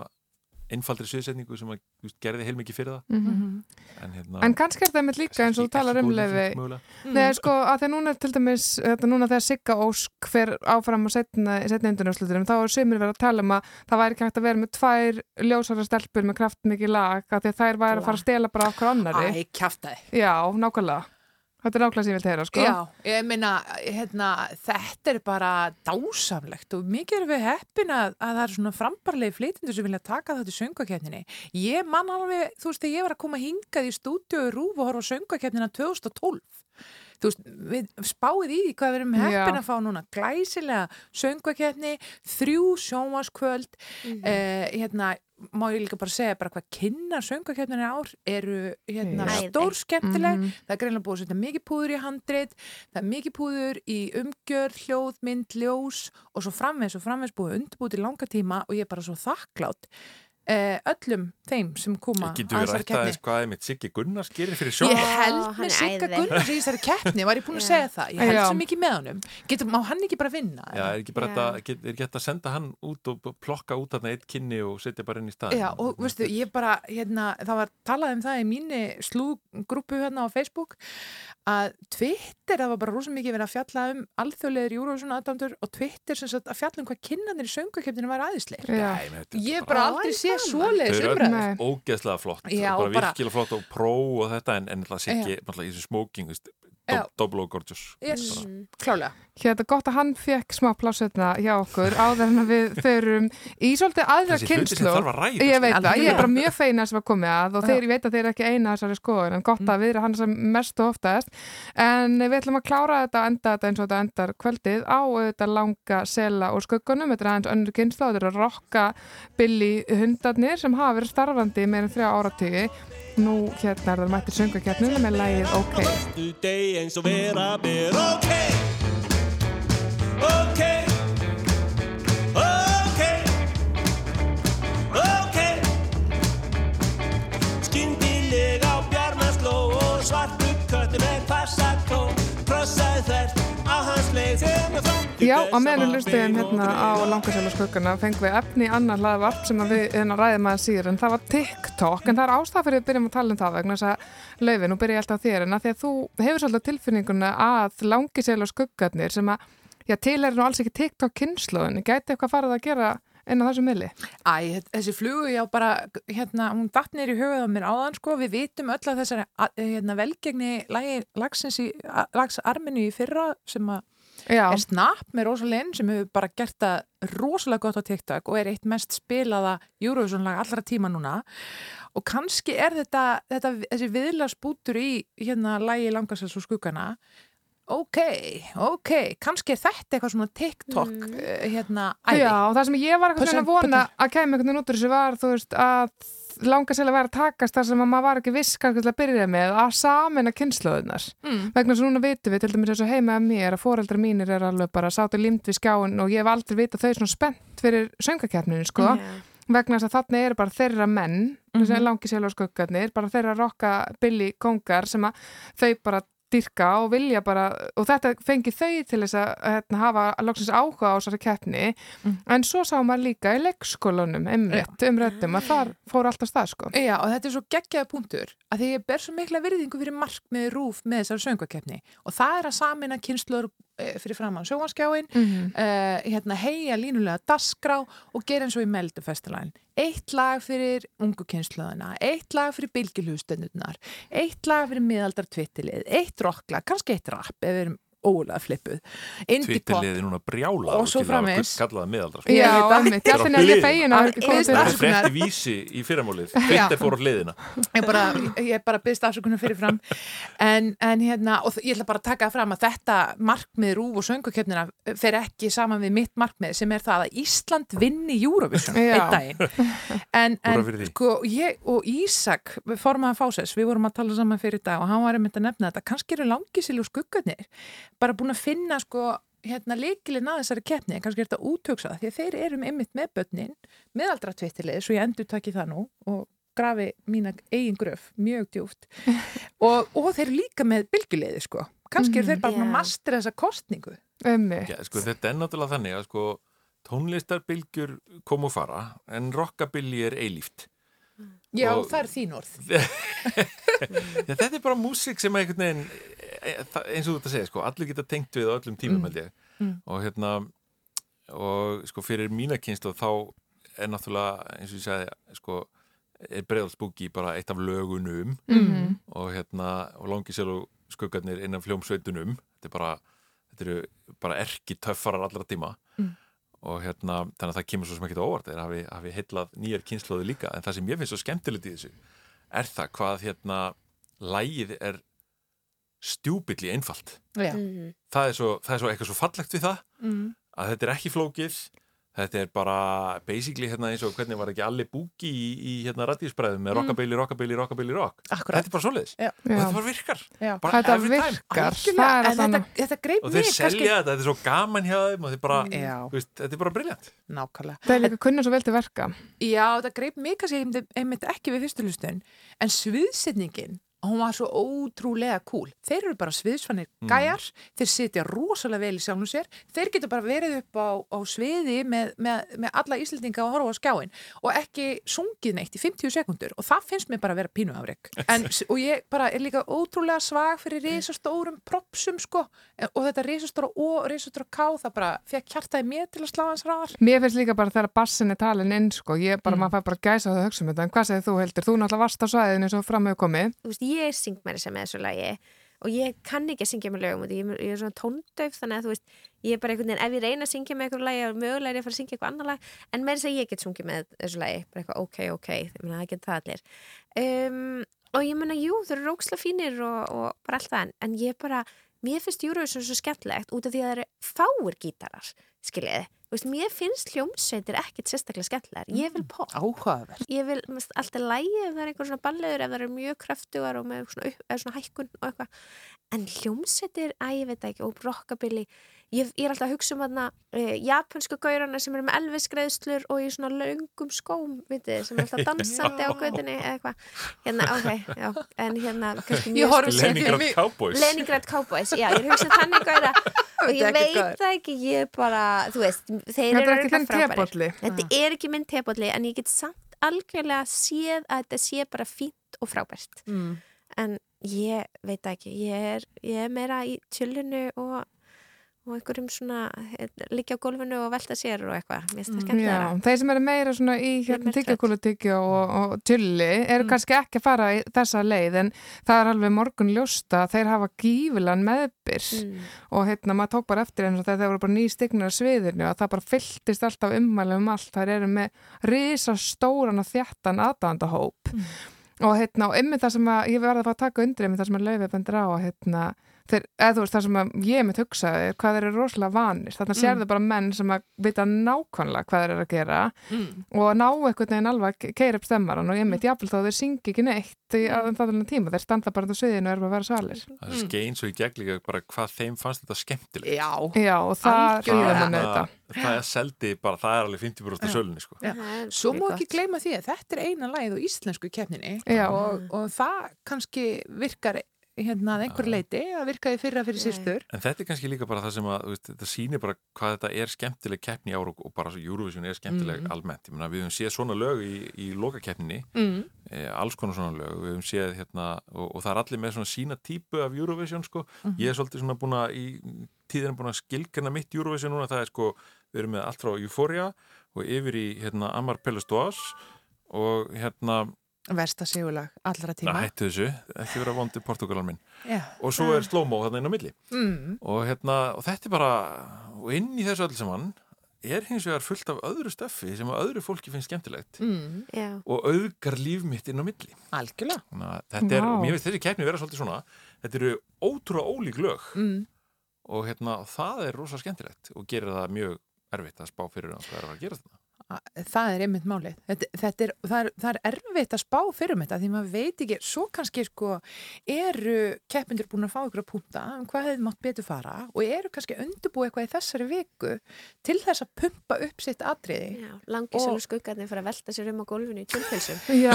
C: einfaldri sviðsetningu sem að, veist, gerði heilmikið fyrir það.
A: Mhm.
C: en, hérna,
A: En kannski er það með líka eins og þú talar um leifi
C: mögulega.
A: Nei, sko, að því að núna til dæmis þetta, núna þegar Sigga Ósk fer áfram á setna, setna undunarslutarum, þá er sömur verið að tala um að það væri ekki hægt að vera með tvær ljósara stelpur með kraftmikið lag að því að þær væri að fara að stela bara okkur annari
B: Æ, kjaftaði.
A: Já, nákvæmlega Þetta er nákvæmlega sem ég vil heyra, sko
B: Já, ég meina, hérna, þetta er bara dásamlegt og mikið erum við heppin að, að það er svona frambarlegi flytindur sem vilja taka þetta í söngakefninni. Ég man alveg, þú veist, þegar ég var að koma hingað í stúdíu í Rúf og horfa á söngakefnina 2012. Þú veist, við spáið í því hvað við erum heppin að fá núna. Glæsilega söngakefni, þrjú sjónvaskvöld,
D: Mhm.
B: eh, hérna, má ég líka bara segja bara hvað kynna söngakefninni ár eru hérna stór skemmtileg.
A: Mhm.
B: það er greinlega búið að setja mikið púður í handrit það er mikið púður í umgjörð hljóð, mynd, ljós og svo framvegs og framvegs búið undirbúið í langa tíma og ég er bara svo þakklátt öllum þeim sem koma
C: Getur við rætt aðeins hvað er mitt Siggi Gunnars gerir fyrir
B: Ég
C: sjónvarp?
B: held
D: hann
B: með Sigga. Gunnars í þessari keppni, var ég búin að segja það ég held svo mikið með honum Getur, má hann ekki bara vinna?
C: Já, er ekki bara þetta, get, er ekki hægt að senda hann út og plokka út þarna eitt kynni og setja bara inn í staðin?
B: Já, og veistu, ég bara, hérna, það var talað um það í mínu slúgrúpu hérna á Facebook að Twitter, það var bara rosa mikið verið að fjalla um alþjóðlegur Júrófsson aðdæmdur og Twitter sem sagt að fjalla um hvað kynnanir
D: það?
B: svoleiðis
C: Þau eru ógeðslega flott
B: Já,
C: bara virkilega flott og pró og þetta en, en alltaf Siggi, alltaf í þessu dob- double gorgeous.
B: Yes,
D: Mhm.
B: klálega.
A: Hérna gott að hann fekk smá plássetna hjá okkur áður en að við förum í svolítið aðra
C: að ræða
A: Ég
C: sko.
A: veit það, ég er bara mjög feina sem var komið að og þeir, ég veit að þeir eru ekki eina þessari skoðun en gott að við erum hann sem mest og oftast. En við ætlum að klára þetta og enda þetta eins og þetta endar kvöldið á þetta langa sela og skuggunum þetta er aðeins önnur kynslu, þetta eru rocka billi hundarnir sem hafa verið starfandi en þrjá áratígi nú hérna er það mættir söngakjarninu með lægið Ok Já, á
F: að
A: meðan hlustuðum
F: og
A: hérna á skugguna fengum við efni annar hlaðvarp sem að við hérna ræðum að síður en það var TikTok en það er ástæð fyrir að við byrjum að tala um það vegna þess að löfi, nú byrja ég alltaf þér en að því að þú hefur svolítið tilfinninguna að langisælu skuggarnir sem að já, til er nú alls ekki TikTok kynnslóðin gæti eitthvað farið að gera inn á þessu milli
B: Æ, þessi flugu já bara, hérna, hún datt nýr í höfuð á mér áðan, sko, við vitum öll að þessari, hérna, velgegni lagi, lagsins í, lagsarminu í fyrra sem að
A: Já,
B: er Snap með Rosa Lynn sem hefur bara gert það rosalega gott á TikTok og er eitt mest spilaða Eurovision lag allra tíma núna. Og kannski er þetta, þetta þessi viðlagsbútur í hérna lagi langarsels og skuggana ok, ok, kannski er þetta eitthvað svona TikTok
D: Mm.
B: eh, hérna æði.
A: já, og það sem ég var eitthvað svona vona að kemur einhvern veginn út úr þessu var þú veist að langasælu væri að takast þar sem að maður var ekki viss hvað til að byrja með að samina kynnslóðunar
B: Mm.
A: vegna sem núna vitum við til dæmis eins og heima að mér að foreldrar mínir er alveg bara sátu limt við skjáin og ég hef aldrei vitað þau svona spennt fyrir söngakeppninu sko
D: Já.
A: vegna þess að þarna eru bara þeirra menn mm. -hmm. langi sél og skuggarnir bara þeirra rocka billi kongar sem að þau bara dyrka og vilja bara og þetta fengi þau til þess að hérna, hafa loksins áhuga á þessari keppni.
B: Mm.
A: en svo sá maður líka í leikskólanum einmitt um röddum að þar fór alltaf stað sko.
B: Já, og þetta er svo geggjaða punktur að því ég ber svo mikla virðingu fyrir markmiði rúf með þessari söngakeppni og það er að samina kynnslur fyrir framann sjóanskjáin
A: mm -hmm.
B: uh, hérna, heia línulega dasgrá og gera eins og í Meldufestivalin eitt lag fyrir ungu kynnslöðuna eitt lag fyrir bylgilhústendurnar eitt lag fyrir miðaldar tvittilið eitt rocklag, kannski eitt rap ef við erum ólega flippuð.
C: Twitterliði núna brjála
B: Og svo framvegis.
C: kallaða miðaldra
A: Já, einmitt, ég ætti nefnilega fegin að
B: Að-
C: Það er frétti vísi í fyrramálið. Twitter fór á hliðina.
B: Ég bara, ég bara byrst afsökunum fyrir fram. En, en hérna, og ég ætla bara að taka fram að þetta markmið rúf og söngukjöfnina fer ekki saman við mitt markmið sem er það að Ísland vinni Eurovision
A: Já.
B: einn daginn. En, en sko, ég og Ísak formaðan Fáses, við vorum að tala saman fyrir dag og hann var einmitt að nefna þetta, kannski eru langisil og skuggarnir, bara búin að finna sko hérna leikilinn að þessari keppni kannski er þetta útöksað því að þeir eru einmitt með börnin, meðaldra tvittilið svo ég endur taki það nú og grafi mína eigin gröf mjög djúft og, og þeir eru líka með bylguleiði sko, kannski eru þeir bara mm. að mastra þessa kostningu
A: Einmitt.
C: Já, sko, þetta er náttúrulega þannig að sko, tónlistarbilgjur kom og fara en rockabilly er eilíft
B: Já,
C: Og-
B: það er þín orð.
C: Þetta er bara músík sem einhvern veginn eins og þú ert að segja, sko, allir geta tengt við á öllum tímum,
B: Mm.
C: held ég
B: Mm.
C: og hérna og sko fyrir mína kynslu þá er náttúrulega, eins og ég sagði sko, er breiðalsbúki bara eitt af lögunum
A: Mhm.
C: og hérna, og langi sér og skuggarnir innan fljómsveitunum þetta er bara, þetta eru bara erki töffarar allra tíma
B: Mm.
C: og hérna, þannig að það kemur svo sem ekki óvart þeir hafi, hafi heillað nýjar kynnslóði líka en það sem ég finnst svo skemmtilegt í þessu er það hvað hérna lægið er stjúbilli einfalt
B: Já.
D: Mhm.
C: það er, svo, það er svo eitthvað svo fallegt við það
B: Mm.
C: að þetta er ekki flókið þetta er bara basically hérna eins og hvernig var ekki allir búki í, í hérna radíusbræðum með rockabilly, rockabilly, rockabilly, rock
B: Akkurat.
C: þetta er bara svoleiðis
B: Já.
C: og þetta bara virkar
B: Já.
C: bara
A: Þetta
C: every time.
A: virkar, það er
B: en þetta, þetta greip
C: og
B: mig
C: þeir selja þetta, þetta er svo gaman hjá þeim og þeir bara, veist, þetta er bara briljant
B: Nákvæmlega.
A: Það er líka kunna svo vel til verka.
B: Já, þetta greip mig kannski einmitt, ekki við fyrstu hlustun, en sviðsetningin, hún var svo ótrúlega cool. Þeir eru bara sviðsfannir
C: Mm.
B: gæjar, þeir sitja rosalega vel í sjálfum sér, þeir geta bara verið upp á, á sviði með, með, með alla Íslendinga að horfa á skjáin og ekki sungið neitt í 50 sekundur og það finnst mér bara að vera pínu afreg. En, og ég bara er líka ótrúlega svag fyrir risastórum propsum sko og þetta risastóra O og risastóra K það bara fekk hjartaði mér til að slá hans ræðar.
A: Mér finnst líka bara þegar bassin er talin inn, sko, ég bara,
B: Mm.
A: maður fær bara gæsa það að hugsa um þetta, en hvað segir þú heldur? Þú náttúrulega
D: ég syng mér sem með þessu lagi og ég kann ekki að syngja með lögum ég, ég er svona tóndöf þannig að þú veist, ég er bara einhvern veginn, ef ég reyna að syngja með eitthvað lagi og mögulega er ég að fara að syngja eitthvað annar lag en með þess að ég get sungið með þessu lagi bara eitthvað ok, ok, ég meina það get það allir. Um, og ég meina jú, þau eru róksla fínir og, og bara allt það en, ég bara, mér finnst Eurovision svo skemmtlegt út af því að það eru fáir gítarar skiljiði, veist, mér finnst hljómsveitir ekkit sérstaklega skemmtlegar, ég vil pop.
B: Áhugaverð.
D: ég vil mest, alltaf lægi ef það er einhver svona balleður, ef það eru mjög kröftugar og með svona, svona hækkun og eitthvað. En hljómsettir, að ég veit ekki og rockabilly, ég, ég er alltaf að hugsa um þarna e, japansku gaurana sem eru með elvisgreðslur og í svona löngum skóm, vitið, sem er alltaf dansandi á gödunni eða eitthvað. Hérna, ok, já, en hérna
C: Leningrad Cowboys.
D: Leningrad Cowboys, já, ég er hugsað þannig gauðra
B: er
D: ég veit það ekki, ég bara, þú veist þeir eru
A: er
D: frábærir.
A: tebolli.
D: Þetta er ekki minn tebolli en ég get samt algjörlega séð að þetta sé bara fínt og frábært
B: Mm.
D: en ég veit ekki ég er, ég er meira í tjöllinu og, og einhverjum svona liggja á gólfinu og velta sér og eitthvað, skemmtilega
A: þeir sem eru meira svona í hérna, tyggjakúlutyggja og, og tulli eru
B: Mm.
A: kannski ekki að fara í þessa leið en það er alveg morgun ljósta þeir hafa gífilegan meðbyr.
D: Mm.
A: og hérna maður tók bara eftir eins og þegar þeir voru bara ný stignar á sviðinu og það bara fylltist alltaf ummæli um allt. Þær eru með risa stóran og þjættan aðdándahóp
B: Mm.
A: og hérna og ymmið það sem að ég verði að fá að taka undir ymmið það sem að löfið bendur á að hérna þeir, eða þú veist það sem að ég mitt hugsaði er hvað þeir eru rosalega vanir, þannig að
B: Mm.
A: sérðu bara menn sem að vita nákvæmlega hvað þeir eru að gera
B: Mm.
A: og ná einhvern veginn alveg keira upp stemmaran og ég mitt jafnvel þá þeir syngi ekki neitt í
B: Mm.
A: aðeins þaðurinn tíma, þeir standa bara á sviðinu og eru bara að vera salir.
C: það er skein svo í gegn líka bara hvað þeim fannst þetta skemmtilegt
B: Já.
A: Já, og það manni þetta.
C: það er seldi bara, það er alveg 50% af
B: Já.
C: sölunni sko.
D: Er
B: Svo má ekki gleyma því að þetta er eina lagið á íslensku keppninni og, og það kannski virkar hérna að einhver leiti að virkaði fyrra fyrir
D: Já.
B: sýstur.
C: En þetta er kannski líka bara það sem að veist, þetta sýnir bara hvað þetta er skemmtileg keppni í ár og, bara svo Eurovision er skemmtileg
B: Mm.
C: almennt. Ég meina, við höfum séð svona lög í, í lokakeppninni,
B: Mm.
C: e, alls konar svona lög, við höfum séð hérna og, og það er allir með svona sína típu af Eurovision sko.
B: Mhm.
C: Ég er svolítið svona búin að í tíðin búin að skilgjana mitt Eurovision núna, það er sko, við erum með allt frá Euphoria og yfir í hérna Amar Pellestoas og hérna,
B: Versta segulag allra tíma.
C: að hættu þessu, ekki vera vondi Portugalar minn.
B: Já.
C: Og svo er slow-mo þarna inn á milli.
B: Mm.
C: og, hérna, og þetta er bara og inn í þessu öll saman er hins vegar fullt af öðru stöffi sem að öðru fólki finnst skemmtilegt
B: Mm.
D: Já,
C: og auðgar líf mitt inn á milli
B: Algjörlega.
C: Þannig að þetta er, og mér finnst þessi keppni vera svolítið svona þetta eru ótrúlega ólík lög
B: Mm.
C: og hérna, það er rosa skemmtilegt og gerir það mjög erfitt að spá fyrir um hvað er að að gera þetta
B: að- það er einmitt málið. Þetta, þetta er, það, er, það er erfitt að spá fyrir um þetta því maður veit ekki, svo kannski sko eru keppindur búin að fá ykkur að punta um hvað hefði mátt betur fara og eru kannski undirbúið eitthvað í þessari viku til þess að pumpa upp sitt atriði.
D: Já, langisölu skuggarnir fyrir að velta sér um á gólfinu í tjölpilsum.
A: Já,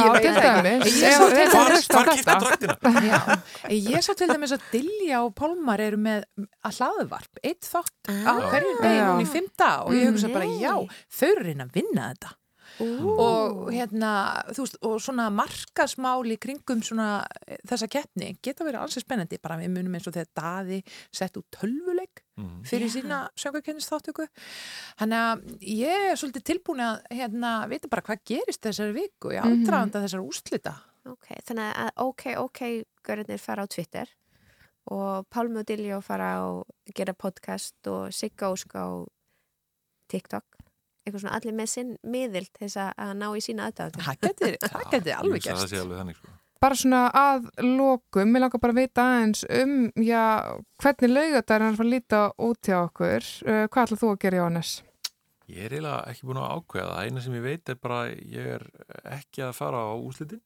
B: Ég sá til dæmis að Dilja og Pálmar eru með að hlaðvarp, eitt þátt á
D: Ah.
B: hverju dag og ég hugsa bara,
D: Nei.
B: já, þau eru að vinna þetta. og hérna, þú veist, og svona markasmál í kringum svona eh, þessa keppni geta verið alls spennandi, bara við munum eins og þegar Daði sett út tölvuleik
C: Mm.
B: fyrir sína söngarkennisþáttöku þannig að ég er svolítið tilbúin að hérna, vita bara hvað gerist þessari viku í
A: Mhm.
B: aðdraðanda þessar úslita
D: Ok, þannig að ok, ok, görðinir fara á Twitter og Pálmi og Diljó fara og gera podcast og Sigga Ósk á TikTok. Eitthvað svona allir með sinn miðil til þess að- ná í sína aðdáðum.
B: það geti, það geti
C: Ég
B: alveg gerst
C: Það sé alveg þannig, sko.
A: Bara svona að lokum, mér langar bara að vita aðeins um, já, hvernig laugadaginn er að fara að líta út hjá okkur. Uh, hvað ætlað þú að gera, Jóhannes?
C: Ég er eiginlega ekki búin að ákveða. Það eina sem ég veit er bara ég er ekki að fara á úslitin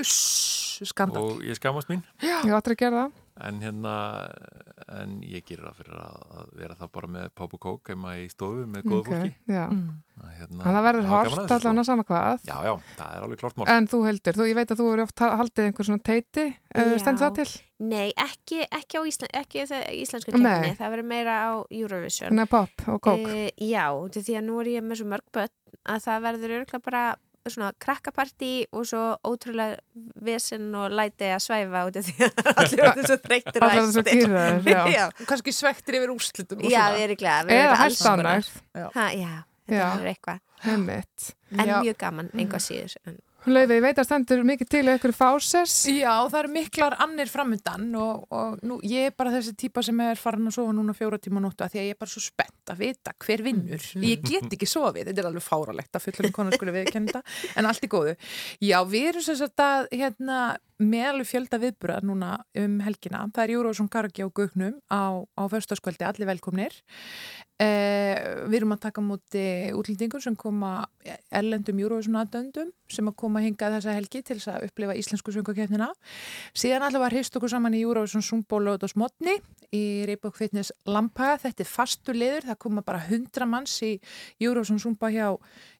B: Uss, skandal
C: og ég skamast mín.
A: Ég áttur að gera það.
C: En hérna, en ég gerir það fyrir að, að vera það bara með pop og kók heima í stofu með góðu fólki.
A: já.
B: mm.
C: Að, Hérna,
A: Þannig að það verður hort
C: að þessu,
A: allan að sama hvað.
C: Já, já, það er alveg klart mál.
A: En þú heldur, þú, ég veit að þú eru oft ha- haldið einhver svona teiti,
D: Já.
A: stendur það til?
D: Nei, ekki, ekki á Ísla, ekki íslensku keppni, það verður meira á Eurovision.
A: Nei, pop og kók.
D: Eh, já, því að nú er ég með svo mörg börn að það verður örgulega bara svona krakkapartí og svo ótrúlega vesen og læti að svæfa út af því að allir verður svo þreyttir
A: Allar þessu
D: æstir.
A: kýrðar,
B: kannski svektir yfir úrslitum og
D: Já, við erum glæða.
A: Eða hægt ánægð,
D: Ha, já, þetta verður eitthvað. En mjög gaman, einhvað síður. En,
A: Lauði, ég veit að stendur mikið til ykkur fáses.
B: Já, það eru miklar annir framundan og, og nú, ég er bara þessi típa sem er farin að sofa núna fjóra tíma nóttu af því að ég er bara svo spennt að vita hver vinnur. Ég get ekki sofið, þetta er alveg fáralegt að fullum konar skulle viðkenda, en allt í góðu. Já, við erum sem sagt að hérna, með alveg fjölda viðburðar núna um helgina. Það er Júrósson Kargi á Gugnum á, á föstaskvöldi, allir velkomnir. Eh, við erum að taka múti útlendingur sem koma erlendum Júrósson aðdöndum sem að koma hingað þessa helgi til þess að upplifa íslensku söngakefnina. Síðan allavega hrist okkur saman í Júrósson Súmbólu og Smotni í Reybjörg Fitness Lampaga. Þetta er fastur liður, það koma bara 100 manns í Júrósson Súmba hjá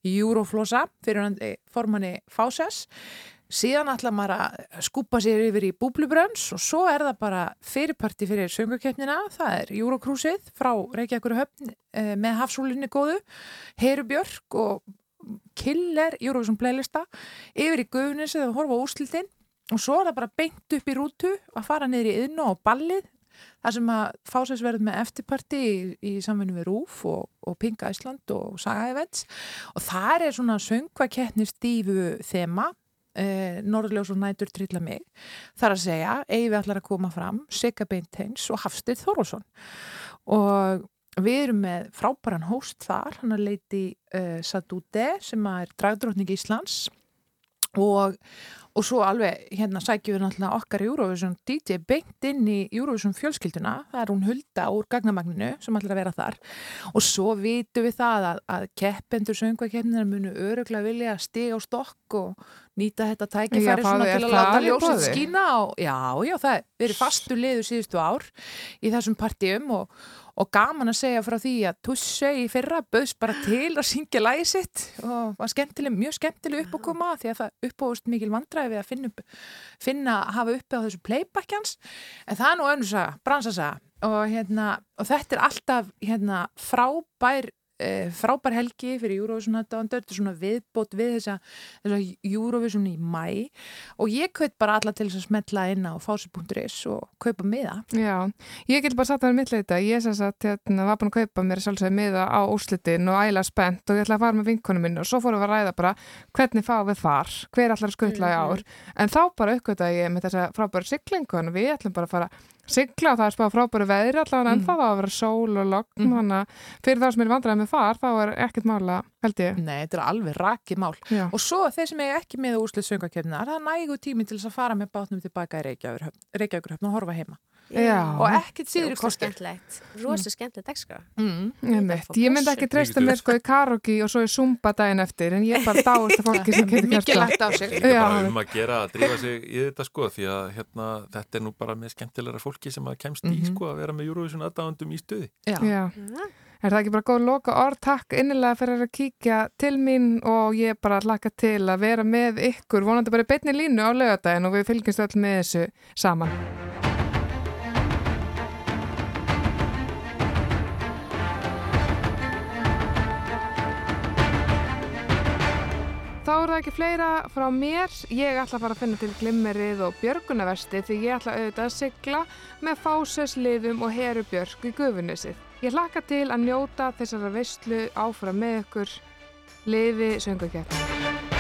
B: Júróflosa fyrir formanni Fásess. Síðan ætla maður að skúpa sér yfir í búblubrönns og svo er það bara fyrirparti fyrir söngukeppnina. Það er Júrókrúsið frá Reykjavíkur höfn eh, með hafsúlinni góðu, Heiru Björk og Killer Júrósson playlista yfir í guðunisið og horfa á úrslitin. Og svo er það bara beint upp í rútu að fara niður í yðnu og ballið þar sem að fásess verður með eftirparti í, í samfunni við Rúf og, og Pinga Ísland og Saga Events. Og það er svona söngvakeppni stífu þema eh, Norðljós og nætur trilla mig. Þar að segja, Eyvi allar að koma fram Sigga Beinteins og Hafstið Þórólsson og við erum með frábæran hóst þar. Hann að leiti uh, Sadute sem er dragdrótning Íslands og, og svo alveg hérna sækjum við náttúrulega okkar Eurovision DJ beint inn í Eurovision fjölskylduna það er hún Hulda úr gagnamagninu sem ætlar að vera þar. Og svo vitum við það að, að keppendur söngvakeppnir munu öruglega vilja að stiga á stokk og nýta þetta tækifæri svona til að láta ljósið skína og já, já, það er verið fastu liður síðustu ár í þessum partíum og, og gaman að segja frá því að Tusse í fyrra bauðs bara til að syngja lagi sitt og var skemmtileg, mjög skemmtileg upp að koma því að það uppbóðust mikil vandræði við að finna, upp, finna hafa uppi á þessu playbackjans en það er nú önnur saga, bransasaga og, hérna, og þetta er alltaf hérna, frábær frábær helgi fyrir Eurovision þetta er svona viðbót við þessa, þessa Eurovision í mæ og ég kaup bara alla til þess að smetla inn á fási.is og kaupa miða
A: Já, ég get bara satt að vera mitt leita. Ég sem sagt, hérna, var búin að kaupa mér sjálfsögði miða á úrslitin og æla spennt og ég ætla að fara með vinkonum minn og svo fórum við að ræða bara hvernig fáum við þar, hver ætlar að skutla í ár. En þá bara uppgötaði ég með þessa frábæru siglingu, en við ætlum bara að fara sigla og það er spáð frábæru veðri allavega en ennþá það að vera sól og logn,
B: Mm.
A: þannig að fyrir það sem er vandræði með far, þá er ekkert mála, held ég.
B: Nei, þetta er alveg rakið mál
A: Já.
B: og svo þeir sem eiga ekki með úrslit söngakefninar það er nægu tími til þess að fara með bátnum tilbaka í Reykjavíkurhöfn og horfa heima
A: Já.
B: og ekkert síður kostur
D: skemmtilegt, rosa skemmtilegt dagskrá
B: mm.
A: Einmitt. Ég myndi ekki treysta mér sko í karaoke og svo í zumba daginn eftir en ég bara dáist að fólki sem getur gert
B: mikið
A: það.
B: lagt á sig
C: Líka
A: Já.
C: bara um að gera að drífa sig í þetta sko því að hérna, þetta er nú bara með skemmtilegra fólki sem að kemst í
B: Mhm.
C: sko að vera með Eurovision aðdáðandum í stuði.
B: Já.
A: Já. Er það ekki bara góð loka orð? Takk innilega fyrir að kíkja til mín og ég bara hlakka til að vera með ykkur, vonandi bara í beinni línu á laugadaginn og við fylgjumst öll með þessu saman. Þá er það ekki fleira frá mér. Ég ætla að fara að finna til glimmerið og björgunavesti því ég ætla auðvitað að sigla með fásesliðum og herubjörg í gufunisið. Ég hlakka til að njóta þessara veistlu áfram með ykkur lifi söngakefni.